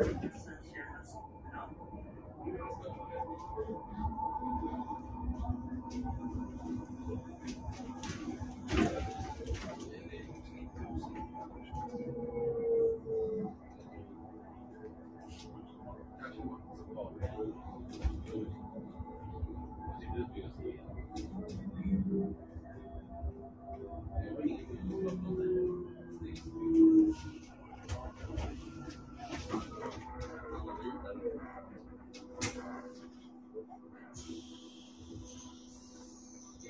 应过来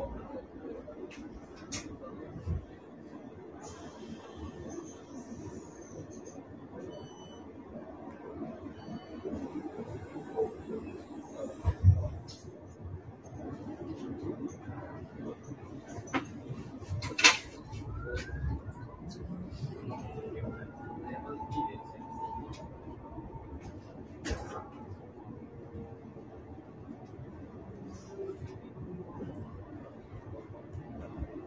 どうも。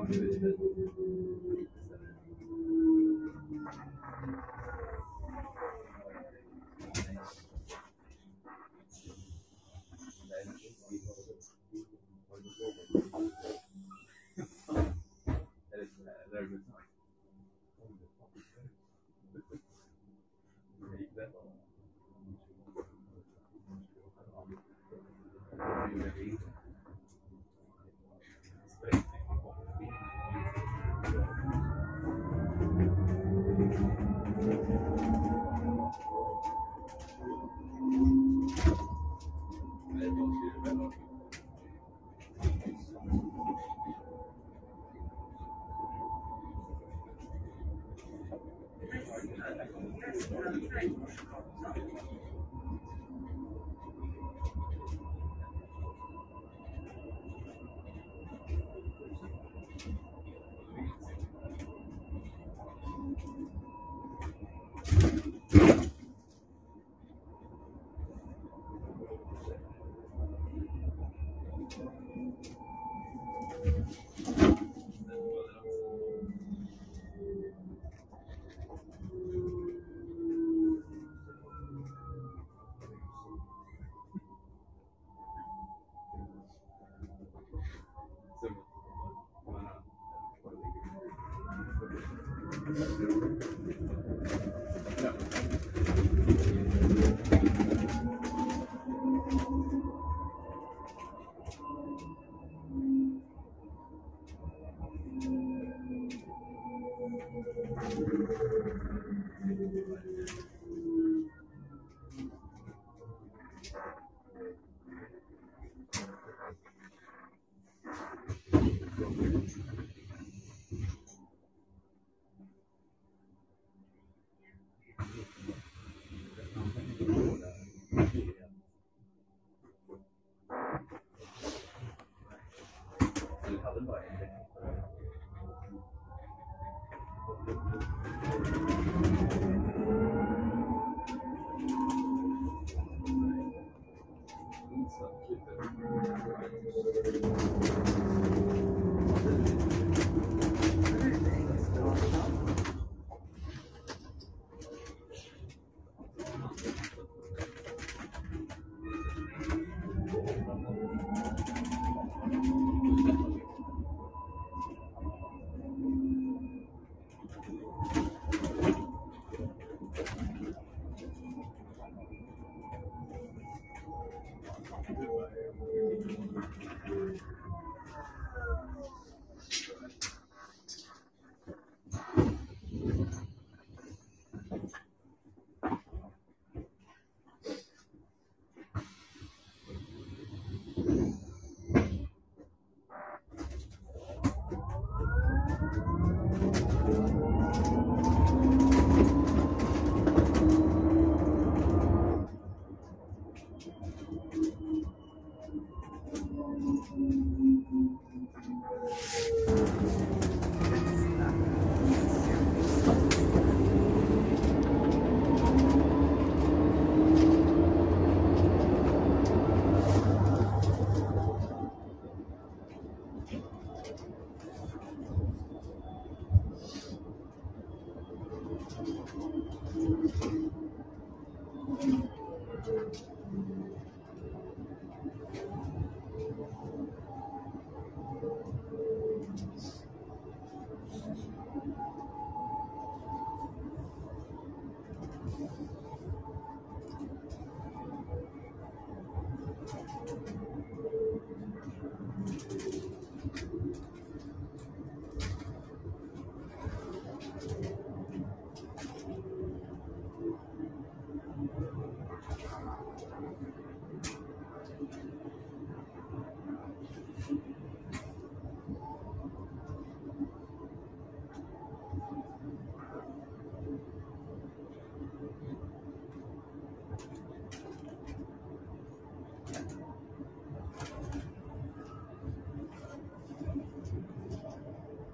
考虑的。No.